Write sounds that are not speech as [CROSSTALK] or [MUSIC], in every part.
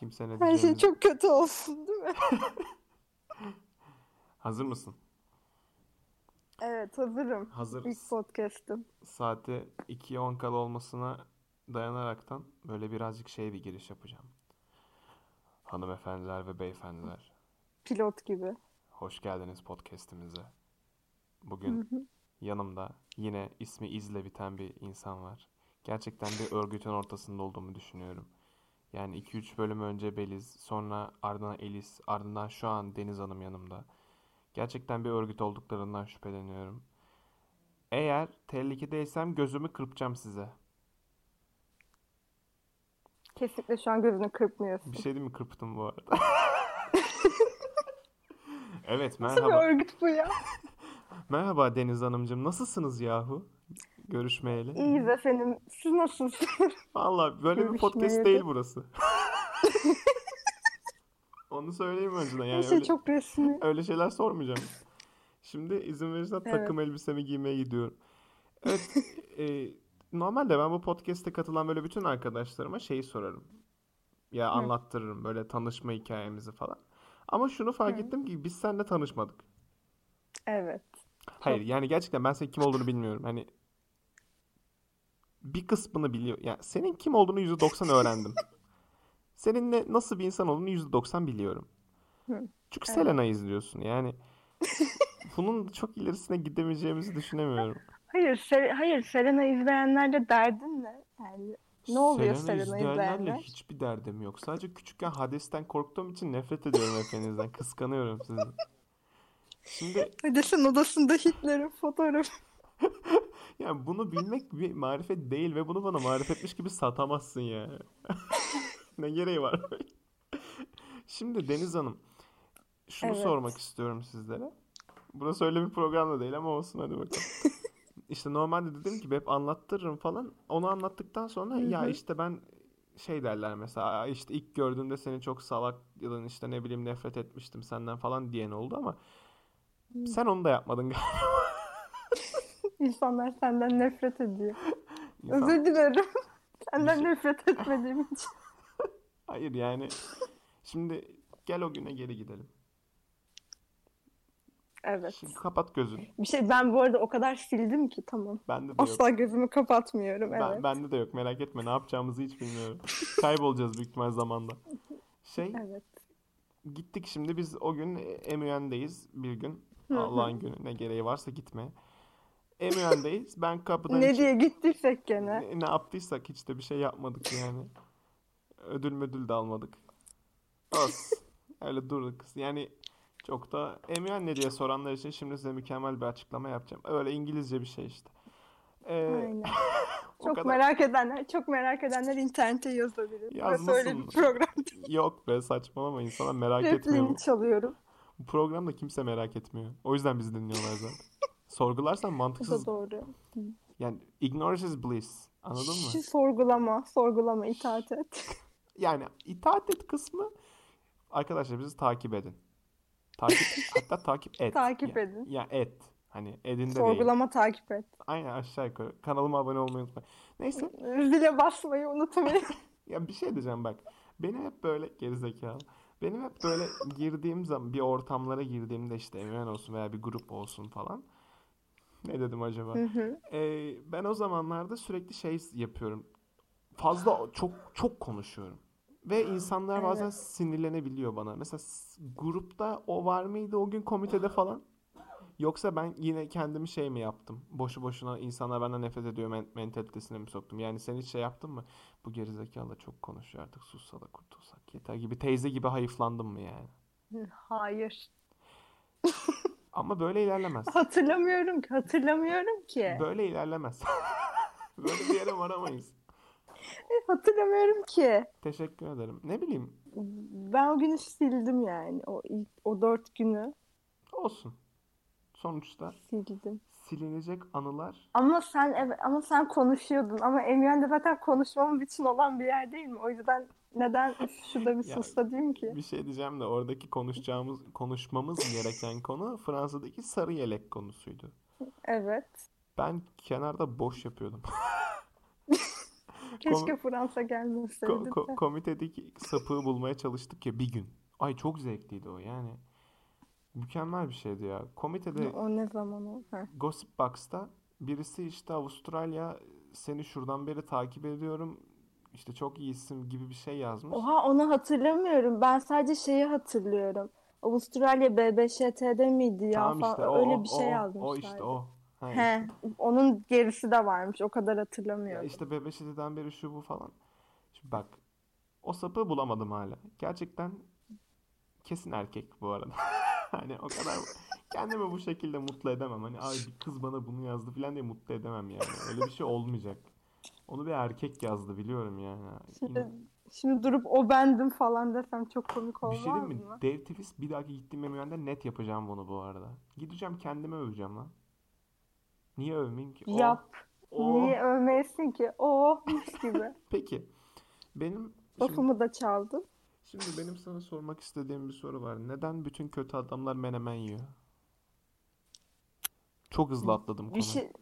Kimse ne Her şey çok kötü olsun değil mi? [LAUGHS] Hazır mısın? Evet hazırım. Hazır. İlk podcast'ım. Saate 2'ye 10 kala olmasına dayanaraktan böyle birazcık şey bir giriş yapacağım. Hanımefendiler ve beyefendiler, Pilot gibi. hoş geldiniz podcast'imize. Bugün yanımda yine ismi izle biten bir insan var. Gerçekten bir örgütün ortasında olduğumu düşünüyorum. Yani 2-3 bölüm önce Beliz, sonra ardından Elis, ardından şu an Deniz Hanım yanımda. Gerçekten bir örgüt olduklarından şüpheleniyorum. Eğer tehlikedeysem gözümü kırpacağım size. Kesinlikle şu an gözünü kırpmıyorsun. Bir şey değil mi kırptım bu arada? [LAUGHS] Evet Nasıl bir merhaba. örgüt bu ya? [LAUGHS] Merhaba Deniz Hanımcığım. Nasılsınız yahu? Görüşmeyeli. İyiyiz efendim. Siz nasılsınız? [LAUGHS] Vallahi böyle bir podcast değil burası. [LAUGHS] Onu söyleyeyim önceden. Yani şey öyle, çok resmi. [LAUGHS] öyle şeyler sormayacağım. Şimdi izin verirsen Evet. takım elbisemi giymeye gidiyorum. Evet. e, normalde ben bu podcast'e katılan böyle bütün arkadaşlarıma şeyi sorarım. Ya anlattırırım böyle tanışma hikayemizi falan. Ama şunu fark ettim ki biz seninle tanışmadık. Evet. Hayır yani gerçekten ben senin kim olduğunu bilmiyorum. Hani bir kısmını biliyor. Yani senin kim olduğunu %90 öğrendim. [LAUGHS] Seninle nasıl bir insan olduğunu %90 biliyorum. Çünkü Selena izliyorsun. Yani [LAUGHS] bunun çok ilerisine gidemeyeceğimizi düşünemiyorum. Hayır, Se- hayır Selena izleyenlerle derdin ne? Yani ne oluyor Selena Selena izleyenlerle izleyenler? hiçbir derdim yok. Sadece küçükken Hades'ten korktuğum için nefret ediyorum hepinizden. [LAUGHS] Kıskanıyorum sizi. Şimdi Hadi sen odasında Hitler'in fotoğrafı. Yani bunu bilmek bir marifet değil ve bunu bana marifetmiş gibi satamazsın ya. [LAUGHS] Ne gereği var? Şimdi Deniz Hanım, şunu Evet. sormak istiyorum sizlere. Burası öyle bir program da değil ama olsun hadi bakalım. [LAUGHS] İşte normalde dedim ki hep anlattırırım falan. Onu anlattıktan sonra ya işte ben şey derler mesela "Aa, işte ilk gördüğümde seni çok salak da işte ne bileyim nefret etmiştim senden falan diyen oldu ama sen onu da yapmadın galiba. [LAUGHS] İnsanlar senden nefret ediyor. [LAUGHS] İnsan- Özür dilerim. [LAUGHS] Senden şey- nefret etmediğim [LAUGHS] için. Hayır yani şimdi gel o güne geri gidelim. Evet. Şimdi kapat gözünü. Bir şey ben bu arada o kadar sildim ki tamam. Bende de yok. Asla gözümü kapatmıyorum. Ben, Evet. bende de yok merak etme ne yapacağımızı hiç bilmiyorum. Kaybolacağız büyük ihtimal zamanda. Şey Evet. gittik şimdi biz o gün MÜN'deyiz bir gün. Hı hı. Allah'ın günü ne gereği varsa gitme. MÜN'deyiz ben kapıdan Ne diye gittiysek gene. ne, ne yaptıysak hiç de bir şey yapmadık yani. Ödül müdül de almadık. Olsun. Öyle durduk. Yani çok da emyan ne diye soranlar için şimdi size mükemmel bir açıklama yapacağım. Öyle İngilizce bir şey işte. Ee, [LAUGHS] Çok kadar- merak edenler, çok merak edenler internete yazabilir. Burası öyle bir Yazmasın. program. Yok be saçmalama insanlar merak etmiyor. Çalıyorum. Bu programda kimse merak etmiyor. O yüzden bizi dinliyorlar zaten. Sorgularsan Bu da mantıksız. doğru. Yani ignorance is bliss. Anladın mı? Şu sorgulama, sorgulama, itaat et. [LAUGHS] Yani itaat et kısmı arkadaşlar bizi takip edin. Takip [LAUGHS] hatta takip et. Takip Ya- edin. Ya et. Hani edin de değil. Sorgulama, takip et. Aynen aşağı yukarı. Kanalıma abone olmayı unutmayın. Neyse. [LAUGHS] Zile basmayı unutmayın. Ya bir şey diyeceğim bak. Benim hep böyle gerizekalı. Benim hep böyle girdiğim zaman bir ortamlara girdiğimde işte emin olsun veya bir grup olsun falan. Ne dedim acaba? Hı hı. Ee, ben o zamanlarda sürekli şey yapıyorum. Fazla çok çok konuşuyorum. Ve insanlar bazen Evet. sinirlenebiliyor bana. Mesela grupta o var mıydı o gün komitede falan? Yoksa ben yine kendimi şey mi yaptım? Boşu boşuna insanlar benden nefret ediyor men- mentalitesine mi soktum? Yani sen hiç şey yaptın mı? Bu gerizekalı çok konuşuyor artık sussa da kurtulsak yeter gibi teyze gibi hayıflandın mı yani? Hayır. [LAUGHS] Ama böyle ilerlemez. Hatırlamıyorum ki, hatırlamıyorum ki. Böyle ilerlemez. [LAUGHS] Böyle bir yere varamayız. Hatırlamıyorum ki. Teşekkür ederim. Ne bileyim Ben o günü sildim yani. O ilk, o dört günü olsun. Sonuçta sildim. silinecek anılar Ama sen evet ama sen konuşuyordun ama Emyan de zaten konuşmamın için olan bir yer değil mi? O yüzden neden şurada bir Ya, sussa diyeyim ki? bir şey diyeceğim de oradaki konuşacağımız konuşmamız gereken konu Fransa'daki sarı yelek konusuydu. Evet. Ben kenarda boş yapıyordum. [LAUGHS] Keşke Kom- Fransa gelmeseydi ko- ko- de. komitedeki sapığı bulmaya çalıştık ya bir gün. Ay çok zevkliydi o yani. Mükemmel bir şeydi ya. Komitede O ne zaman o? Heh. Gossip Box'ta birisi işte Avustralya seni şuradan beri takip ediyorum. İşte çok iyisin gibi bir şey yazmış. Oha onu hatırlamıyorum. Ben sadece şeyi hatırlıyorum. Avustralya BBŞT'de miydi ya Tamam falan işte o öyle o bir şey o o işte o. He, onun gerisi de varmış. O kadar Ya hatırlamıyorum. işte Bebeşi'den beri şu bu falan. Şimdi bak o sapı bulamadım hala. Gerçekten kesin erkek bu arada. [LAUGHS] Hani o kadar kendimi bu şekilde mutlu edemem. Hani ay bir kız bana bunu yazdı falan diye mutlu edemem yani. Öyle bir şey olmayacak. Onu bir erkek yazdı biliyorum yani. Şimdi, İnan- şimdi durup o bendim falan desem çok komik Bir şey olmaz diyeyim mi? mı? Dave Twist bir dahaki gittiğim emirende net yapacağım bunu bu arada. Gideceğim kendime öveceğim lan. Niye övmeyeyim ki? Oh, Yap. oh. Niye övmeyesin ki? Oh mis gibi. [LAUGHS] Peki. Benim Lafımı da çaldın. şimdi benim sana sormak istediğim bir soru var. Neden bütün kötü adamlar menemen yiyor? Çok hızlı atladım Bir konuyu. şey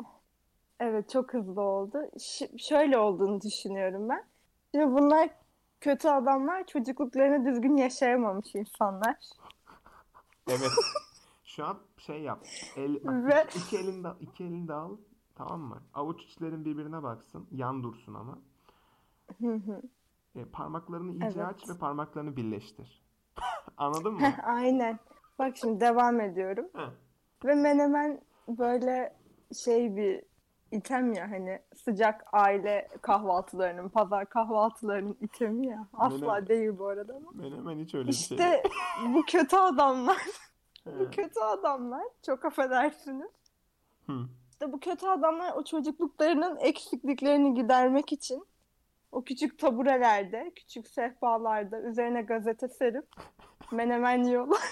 evet çok hızlı oldu. Ş- şöyle olduğunu düşünüyorum ben. Şimdi bunlar kötü adamlar çocukluklarını düzgün yaşayamamış insanlar. Evet. Şu an şey yap. El, Ve- iki, iki elinde iki elinde al. Tamam mı? Avuç içlerin birbirine baksın. Yan dursun ama. E, parmaklarını iyice aç Evet. ve parmaklarını birleştir. [LAUGHS] Anladın mı? [LAUGHS] Aynen. Bak şimdi devam ediyorum. Heh. Ve menemen böyle şey bir item ya hani sıcak aile kahvaltılarının, pazar kahvaltılarının itemi ya. Asla Menemen- değil bu arada ama. Menemen hiç öyle bir şey İşte [LAUGHS] bu kötü adamlar, bu kötü adamlar çok affedersiniz. Hı. İşte bu kötü adamlar o çocukluklarının eksikliklerini gidermek için o küçük taburelerde, küçük sehpalarda üzerine gazete serip menemen yiyorlar. [LAUGHS]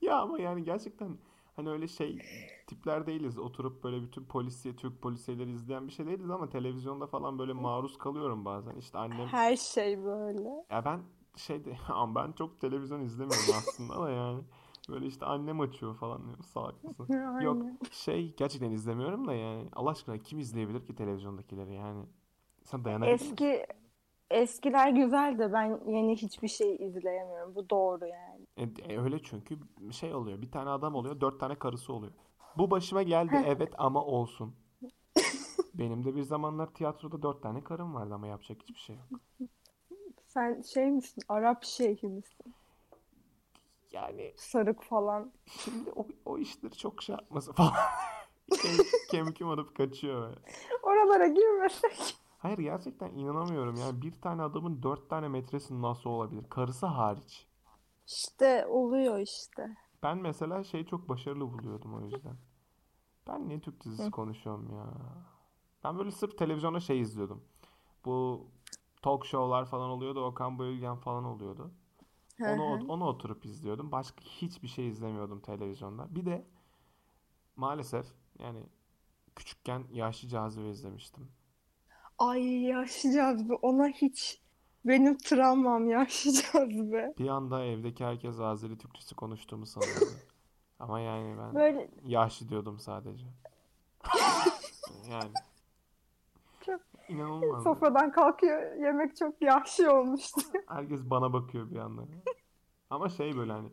Ya ama yani gerçekten hani öyle şey tipler değiliz. Oturup böyle bütün polisiye, Türk polisiyeleri izleyen bir şey değiliz ama televizyonda falan böyle maruz kalıyorum bazen. İşte annem Her şey böyle. ya ben şeyde [LAUGHS] ama ben çok televizyon izlemiyorum aslında da yani böyle işte annem açıyor falan diyor salak mısın? [LAUGHS] Yok şey gerçekten izlemiyorum da yani Allah aşkına kim izleyebilir ki televizyondakileri yani sen dayanabilir misin? Eski eskiler güzel de ben yeni hiçbir şey izleyemiyorum. Bu doğru yani. E, e, öyle çünkü şey oluyor bir tane adam oluyor dört tane karısı oluyor. Bu başıma geldi evet ama olsun. Benim de bir zamanlar tiyatroda dört tane karım vardı ama yapacak hiçbir şey yok. Sen şey misin? Arap şeyhi misin? Yani Sarık falan. şimdi o, o işleri çok şey yapması falan. Kem, kemkim alıp kaçıyor böyle. Oralara girmesek. Hayır gerçekten inanamıyorum yani bir tane adamın dört tane metresi nasıl olabilir? Karısı hariç. İşte oluyor işte. Ben mesela şey çok başarılı buluyordum o yüzden. Ben niye Türk dizisi konuşuyorum ya? Ben böyle sırf televizyonda şey izliyordum. Bu talk show'lar falan oluyordu. Okan Bayülgen falan oluyordu. Hı Onu hı. onu oturup izliyordum. Başka hiçbir şey izlemiyordum televizyonda. Bir de maalesef yani küçükken Yaşlı Cazibe izlemiştim. Ay yaşlı cazibe. Ona hiç benim travmam yaşlı cazibe. Bir anda evdeki herkes Azeri Türkçesi konuştuğumu sanıyordu. [LAUGHS] Ama yani ben Böyle yaşlı diyordum sadece. [LAUGHS] Yani çok inanılmaz. sofradan kalkıyor. Yemek çok yaşlı olmuştu. [LAUGHS] Herkes bana bakıyor bir anda. Ama şey böyle hani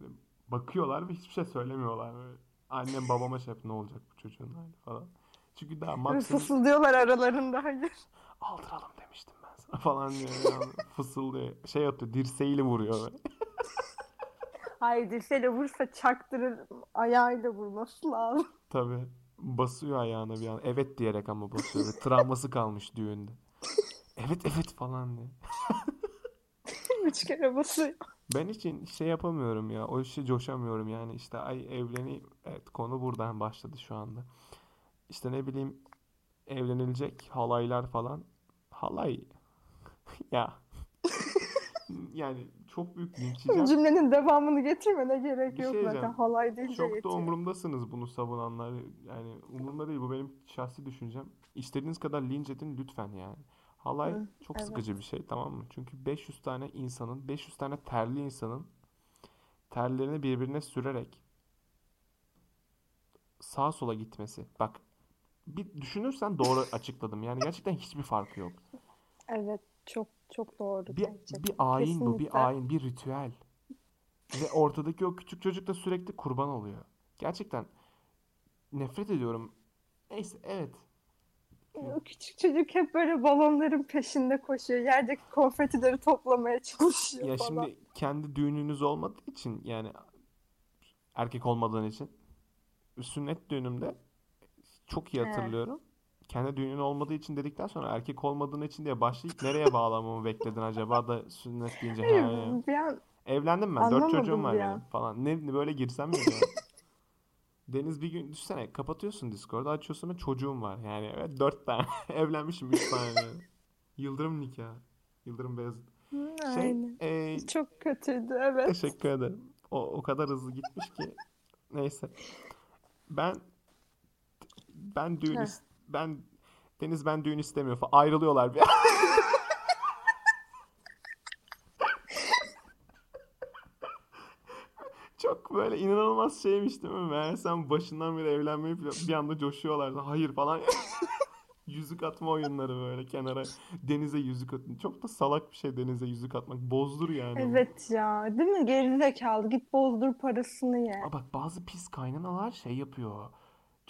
böyle bakıyorlar ve hiçbir şey söylemiyorlar böyle. Annem babama şey ne olacak bu çocuğun hali falan. Çünkü daha maksimum fısıldıyorlar aralarında hayır. aldıralım demiştim ben [LAUGHS] falan diyor. Yani fısıldıyor. Şey atıyor dirseğiyle vuruyor böyle. [LAUGHS] Hayır dirseğiyle vursa çaktırır. Ayağıyla vurması lazım. [LAUGHS] Tabii. Basıyor ayağına bir an. Evet diyerek ama basıyor. Travması kalmış düğünde. Evet evet falan diye. Üç kere basıyor. Ben için şey yapamıyorum ya. O işe coşamıyorum yani. İşte ay evleneyim. Evet konu buradan başladı şu anda. İşte ne bileyim evlenilecek halaylar falan. Halay. [LAUGHS] Ya. Yani çok büyük linç [LAUGHS] yiyeceğim. Cümlenin devamını getirmene gerek Bir yok şey zaten. Halay deyince Çok da yetiyor. umurumdasınız bunu savunanlar. Yani umurumda değil. Bu benim şahsi düşüncem. İstediğiniz kadar linç edin lütfen yani. Halay Hı, çok evet. sıkıcı bir şey tamam mı? Çünkü 500 tane insanın, 500 tane terli insanın terlerini birbirine sürerek sağa sola gitmesi. Bak bir düşünürsen doğru [LAUGHS] açıkladım. Yani gerçekten hiçbir farkı yok. Evet çok çok doğru Bir, gerçekten. bir ayin bu, bir Kesinlikle. ayin, bir ritüel. Ve ortadaki o küçük çocuk da sürekli kurban oluyor. Gerçekten nefret ediyorum. Neyse, evet. O küçük çocuk hep böyle balonların peşinde koşuyor. Yerdeki konfetileri toplamaya çalışıyor Ya falan. şimdi kendi düğününüz olmadığı için yani erkek olmadığın için sünnet düğünümde çok iyi hatırlıyorum. Kendi düğünün olmadığı için dedikten sonra erkek olmadığın için diye başlayıp nereye bağlamamı bekledin acaba da sünnet deyince he. bir an Evlendim ben. Dört çocuğum var benim an. falan. Ne böyle girsem mi? [LAUGHS] Deniz bir gün düşsene kapatıyorsun Discord'u açıyorsun ve çocuğum var. Yani evet dört tane. [LAUGHS] Evlenmişim üç tane. Yıldırım nikahı. Yıldırım Beyazıt. Hı, Şey, e, Çok kötüydü evet. teşekkür ederim. O, o kadar hızlı gitmiş ki. Neyse. Ben ben düğün Heh. is- ben Deniz ben düğün istemiyor falan. Ayrılıyorlar bir. [LAUGHS] Çok böyle inanılmaz şeymiş değil mi? Meğersem başından beri evlenmeyi bir anda coşuyorlar. Hayır falan. [LAUGHS] Yüzük atma oyunları böyle kenara. Denize yüzük atma. Çok da salak bir şey denize yüzük atmak. Bozdur yani. Evet ya değil mi? Gerizekalı git bozdur parasını ye. Aa, bak bazı pis kaynanalar şey yapıyor.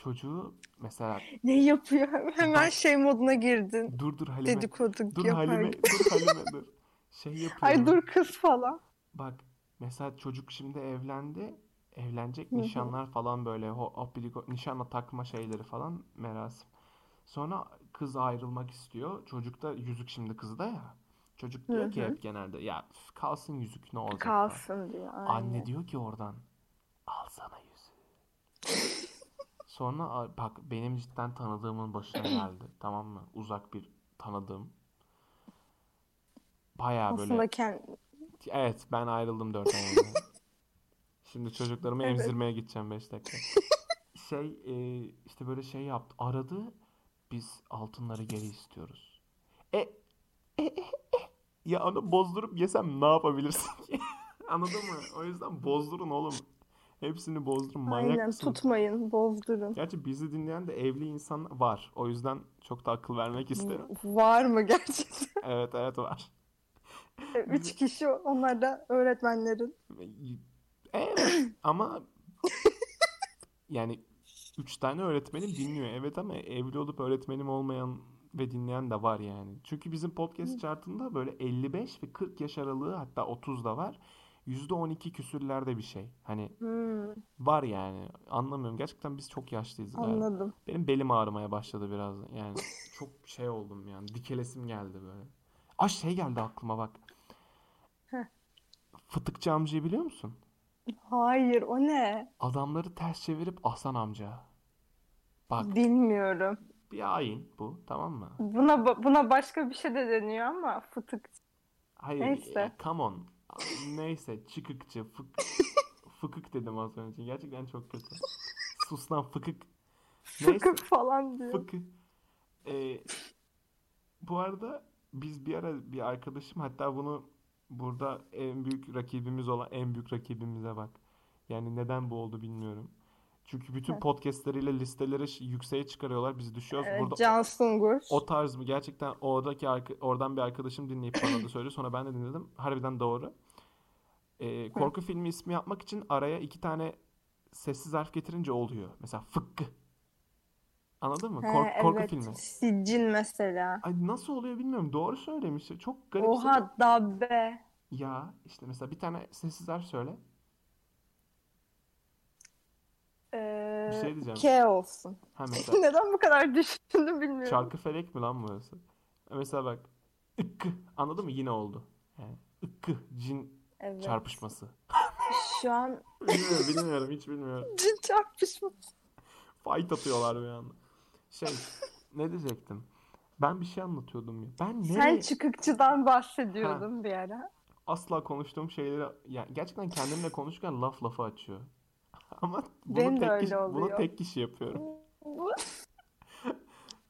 Çocuğu mesela Ne yapıyor? [LAUGHS] Hemen şey moduna girdin. dur dur Halime. Dedikodu Dur yapar Halime. Dur [LAUGHS] Halime dur. Şey yapıyor. Ay dur kız falan. Bak mesela çocuk şimdi evlendi. Evlenecek nişanlar falan böyle ho hopiliko nişanla takma şeyleri falan merasim. Sonra kız ayrılmak istiyor. Çocuk da yüzük şimdi kızda ya. Çocuk diyor Hı ki hep genelde ya kalsın yüzük ne olacak. Kalsın diyor. Anne Aynen. diyor ki oradan al sana yüzüğü. [LAUGHS] Sonra bak benim cidden tanıdığımın başına [CLEARS THROAT] geldi. Tamam mı? Uzak bir tanıdığım. Bayağı böyle Aslında kend... Evet ben ayrıldım 4 ay önce. [LAUGHS] Şimdi çocuklarımı Evet. emzirmeye gideceğim 5 dakika. [LAUGHS] Şey e, işte böyle şey yaptı. Aradı. Biz altınları geri istiyoruz. E, e, e, e. Ya onu bozdurup yesem ne yapabilirsin ki? [LAUGHS] Anladın mı? O yüzden bozdurun oğlum. Hepsini bozdurun. Manyak Aynen mısınız? tutmayın, bozdurun. Gerçi bizi dinleyen de evli insan var. O yüzden çok da akıl vermek isterim. Var mı gerçekten? [LAUGHS] Evet evet var. Üç kişi onlar da öğretmenlerin. Evet ama yani üç tane öğretmenim dinliyor. Evet ama evli olup öğretmenim olmayan ve dinleyen de var yani. Çünkü bizim podcast chartında böyle 55 ve 40 yaş aralığı hatta 30 da var. %12 küsürlerde bir şey. Hani Hmm, var yani. Anlamıyorum. Gerçekten biz çok yaşlıyız galiba. anladım. Benim belim ağrımaya başladı biraz. Yani [LAUGHS] çok şey oldum yani. Dikelesim geldi böyle. Aa şey geldi aklıma bak. Heh. Fıtıkçı amcayı biliyor musun? Hayır, o ne? Adamları ters çevirip Hasan amca. Bak Bilmiyorum. bir ayin bu tamam mı? Buna buna başka bir şey de deniyor ama fıtık. Hayır Neyse. ya, come on. Neyse çıkıkçı fık [LAUGHS] fıkık dedim az önce. Gerçekten çok kötü. Sus lan fıkık. Neyse Fıkık falan diyor. fıkı. Ee, bu arada biz bir ara bir arkadaşım hatta bunu burada en büyük rakibimiz olan en büyük rakibimize bak. Yani neden bu oldu bilmiyorum. Çünkü bütün Heh. podcastleriyle listeleri yükseğe çıkarıyorlar. Biz düşüyoruz. Evet, Burada Can Sungur. o tarz mı? Gerçekten oradaki oradan bir arkadaşım dinleyip bana da söylüyor. Sonra ben de dinledim. Harbiden doğru. Ee, korku filmi ismi yapmak için araya iki tane sessiz harf getirince oluyor. Mesela fıkkı. Anladın mı? He, Kork- korku evet. filmi. Siccin mesela. Ay nasıl oluyor bilmiyorum. Doğru söylemiş. Çok garip. Oha dabbe. Ya işte mesela bir tane sessiz harf söyle. Ee, Bir şey diyeceğim. K olsun. Ha [LAUGHS] mesela Neden bu kadar düşündüm bilmiyorum. çarkı felek mi lan burası? Mesela bak. Ikkı. Anladın mı? Yine oldu. Yani ıkkı. Cin Evet. çarpışması. Şu an Bilmiyorum, bilmiyorum, hiç bilmiyorum. [LAUGHS] cin çarpışması. Fight atıyorlar bir anda. Şey, ne diyecektim? Ben bir şey anlatıyordum ya. Ben Sen nereye çıkıkçıdan bahsediyordun bir ara. asla konuştuğum şeyleri ya gerçekten kendimle konuşurken laf lafı açıyor. [LAUGHS] Ama bunu de tek kişi, bunu oluyor. tek kişi yapıyorum.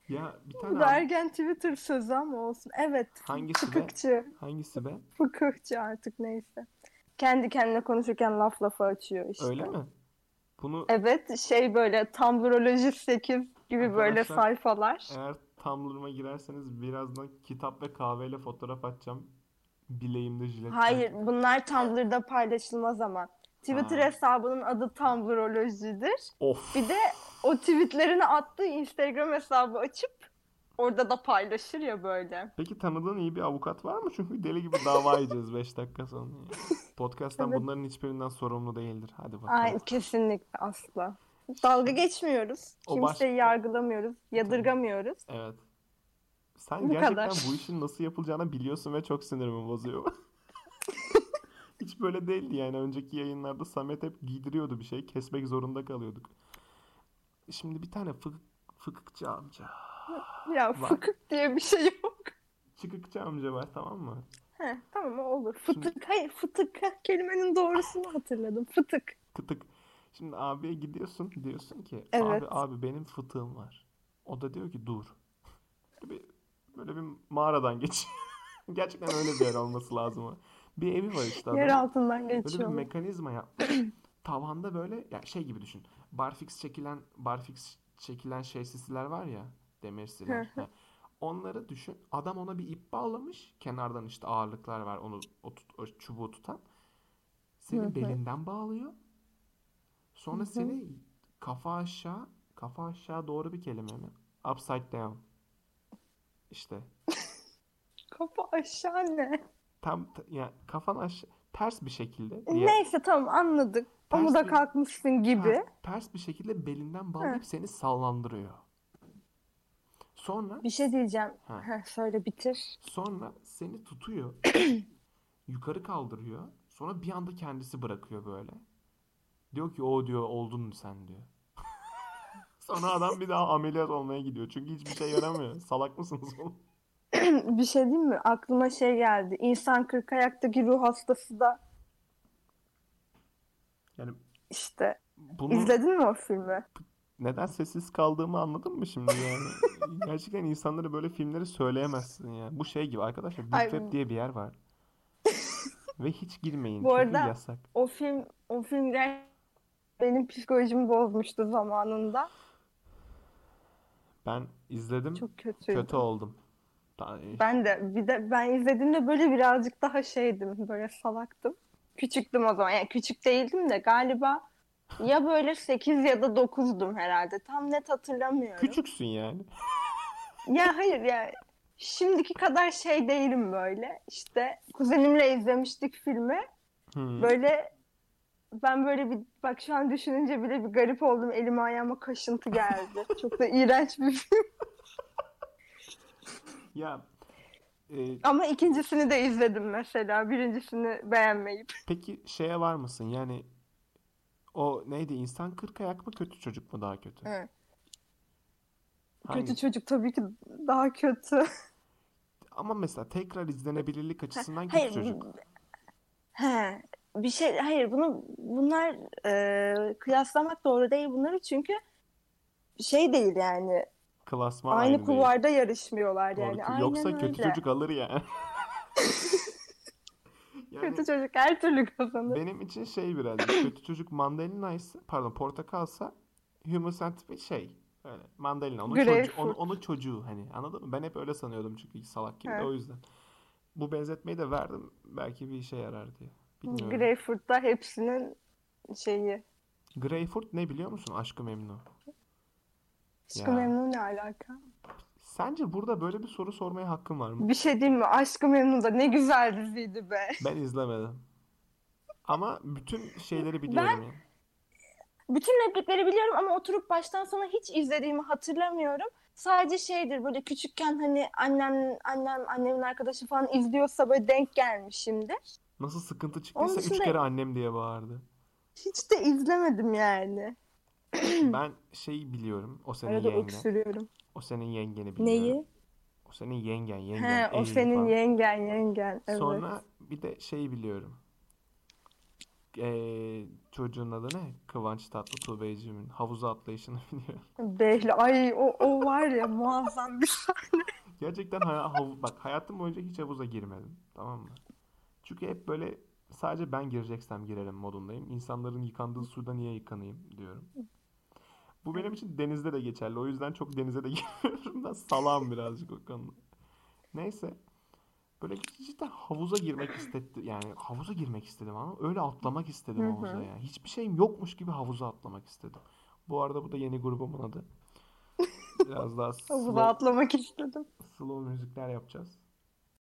Ya bir tane bu da ergen Twitter sözü ama olsun. Evet. Hangisi be? Fıkıkçı. hangisi be? Fıkıkçı artık neyse. Kendi kendine konuşurken laf lafı açıyor işte. Öyle mi? Bunu Evet şey böyle tamburoloji 8 gibi böyle sayfalar. eğer Tumblr'ıma girerseniz birazdan kitap ve kahveyle fotoğraf atacağım. Bileğimde jilet Hayır, bunlar Tumblr'da paylaşılmaz ama. Twitter Ha. hesabının adı Tumblrolojidir. Of. Bir de o tweetlerini attığı Instagram hesabı açıp orada da paylaşır ya böyle. Peki tanıdığın iyi bir avukat var mı? Çünkü deli gibi dava [LAUGHS] yiyeceğiz 5 dakika sonra. Podcast'tan Evet. bunların hiçbirinden sorumlu değildir. Hadi bakalım. Ay kesinlikle asla. Dalga geçmiyoruz. O baş- Kimseyi yargılamıyoruz, yadırgamıyoruz. Evet. Sen Bu gerçekten kadar. bu işin nasıl yapılacağını biliyorsun ve çok sinirimi bozuyor. [LAUGHS] Hiç böyle değildi yani. Önceki yayınlarda Samet hep giydiriyordu bir şey. Kesmek zorunda kalıyorduk. Şimdi bir tane fıkık, fıkıkçı amca. Ya Var. fıkık diye bir şey yok. Çıkıkçı amca var tamam mı? He, tamam olur. Fıtık, hayır fıtık. Heh, kelimenin doğrusunu hatırladım. Fıtık. Kıtık. Şimdi abiye gidiyorsun diyorsun ki Evet. abi abi benim fıtığım var. O da diyor ki dur. Böyle bir, böyle bir mağaradan geç. [LAUGHS] Gerçekten öyle bir yer olması lazım. Bir evi var işte Yer altından Böyle bir geçiyor. mekanizma yapmış. [CLEARS THROAT] Tavanda böyle ya şey gibi düşün. Barfix çekilen barfix çekilen şey sisiler var ya demir siler. Heh. Onları düşün. Adam ona bir ip bağlamış. Kenardan işte ağırlıklar var onu o, tut- o çubuğu tutan. Seni belinden bağlıyor. Sonra seni kafa aşağı kafa aşağı doğru bir kelime mi? Upside down. İşte [LAUGHS] Kafa aşağı ne? tam ya kafan aşağı ters bir şekilde diye Neyse tamam anladık. Pamuda bir- kalkmışsın gibi. Ha, ters bir şekilde belinden bağlayıp seni sallandırıyor. Sonra Bir şey diyeceğim. Ha. Söyle bitir. sonra seni tutuyor. [CLEARS THROAT] yukarı kaldırıyor. Sonra bir anda kendisi bırakıyor böyle. Diyor ki o diyor oldun sen diyor. [LAUGHS] Sonra adam bir daha ameliyat olmaya gidiyor. Çünkü hiçbir şey yaramıyor. [LAUGHS] Salak mısınız oğlum? Bir şey diyeyim mi? Aklıma şey geldi. İnsan kırk ayaktaki ruh hastası da Yani işte bunu izledin mi o filmi? neden sessiz kaldığımı anladın mı şimdi yani? [LAUGHS] Gerçekten insanlara böyle filmleri söyleyemezsin ya. Bu şey gibi arkadaşlar Ay- Web diye bir yer var. [LAUGHS] Ve hiç girmeyin Bu arada- yasak. O film o film benim psikolojimi bozmuştu zamanında. Ben izledim, Çok kötüydü. kötü oldum. Ben de bir de ben izlediğimde böyle birazcık daha şeydim. Böyle salaktım. Küçüktüm o zaman. Yani küçük değildim de galiba [LAUGHS] ya böyle 8 ya da 9'dum herhalde. Tam net hatırlamıyorum. Küçüksün yani. Ya hayır ya şimdiki kadar şey değilim böyle. İşte kuzenimle izlemiştik filmi. Hmm. Böyle ben böyle bir bak şu an düşününce bile bir garip oldum. Elime ayağıma kaşıntı geldi. Çok da iğrenç bir film. Ya e, Ama ikincisini de izledim mesela. Birincisini beğenmeyip. peki şeye var mısın? Yani o neydi? İnsan kırk ayak mı kötü çocuk mu daha kötü? Evet. Hangi? Kötü çocuk tabii ki daha kötü. Ama mesela tekrar izlenebilirlik açısından kötü Hayır. çocuk. He, bir şey hayır bunu bunlar e, kıyaslamak doğru değil bunları çünkü şey değil yani Klasman aynı aynı değil. kulvarda yarışmıyorlar Doğru. yani aynen Yoksa kötü öyle. çocuk alır [LAUGHS] yani. Yani Kötü çocuk her türlü kazanır. benim için şey birazcık kötü çocuk mandalinaysa pardon portakalsa Human Centipede şey böyle mandalina onun çocuğu, onun, onun çocuğu hani anladın mı? Ben hep öyle sanıyordum çünkü salak gibi Evet. o yüzden. Bu benzetmeyi de verdim belki bir işe yarar diye. Bilmiyorum. Greyfurt'ta hepsinin şeyi. Greyfurt ne biliyor musun? Aşk-ı Memnu. Aşkı Ya. Memnu ne alaka? Sence burada böyle bir soru sormaya hakkım var mı? Bir şey diyeyim mi? Aşkı Memnu da ne güzel diziydi be. Ben izlemedim. Ama bütün şeyleri biliyorum Ben- yani. Bütün replikleri biliyorum ama oturup baştan sona hiç izlediğimi hatırlamıyorum. Sadece şeydir böyle küçükken hani annem annem annemin arkadaşı falan izliyorsa böyle denk gelmişimdir. Nasıl sıkıntı çıktıysa üç kere annem diye bağırdı. Hiç de izlemedim yani. [CLEARS THROAT] Ben şey biliyorum. O senin Arada yengen. öksürüyorum. O senin yengeni biliyorum. Neyi? O senin yengen, yengen, He, o senin falan. yengen yengen. Evet. Sonra bir de şey biliyorum. Ee, çocuğun adı ne? Kıvanç Tatlıtuğ Beyciğimin havuza atlayışını [LAUGHS] biliyorum. Behli. Ay o, o var ya muazzam bir [LAUGHS] Gerçekten hay- hav- bak hayatım boyunca hiç havuza girmedim. Tamam mı? Çünkü hep böyle sadece ben gireceksem girerim modundayım. İnsanların yıkandığı suda niye yıkanayım diyorum. Bu benim için denizde de geçerli. O yüzden çok denize de [LAUGHS] girmiyorum da salağım birazcık o konuda. Neyse. Böyle cidden havuza girmek istedim. Yani havuza girmek istedim ama öyle atlamak istedim havuza yani. Hiçbir şeyim yokmuş gibi havuza atlamak istedim. Bu arada bu da yeni grubumun adı. [LAUGHS] Biraz daha Havuza slow, atlamak istedim. slow müzikler yapacağız.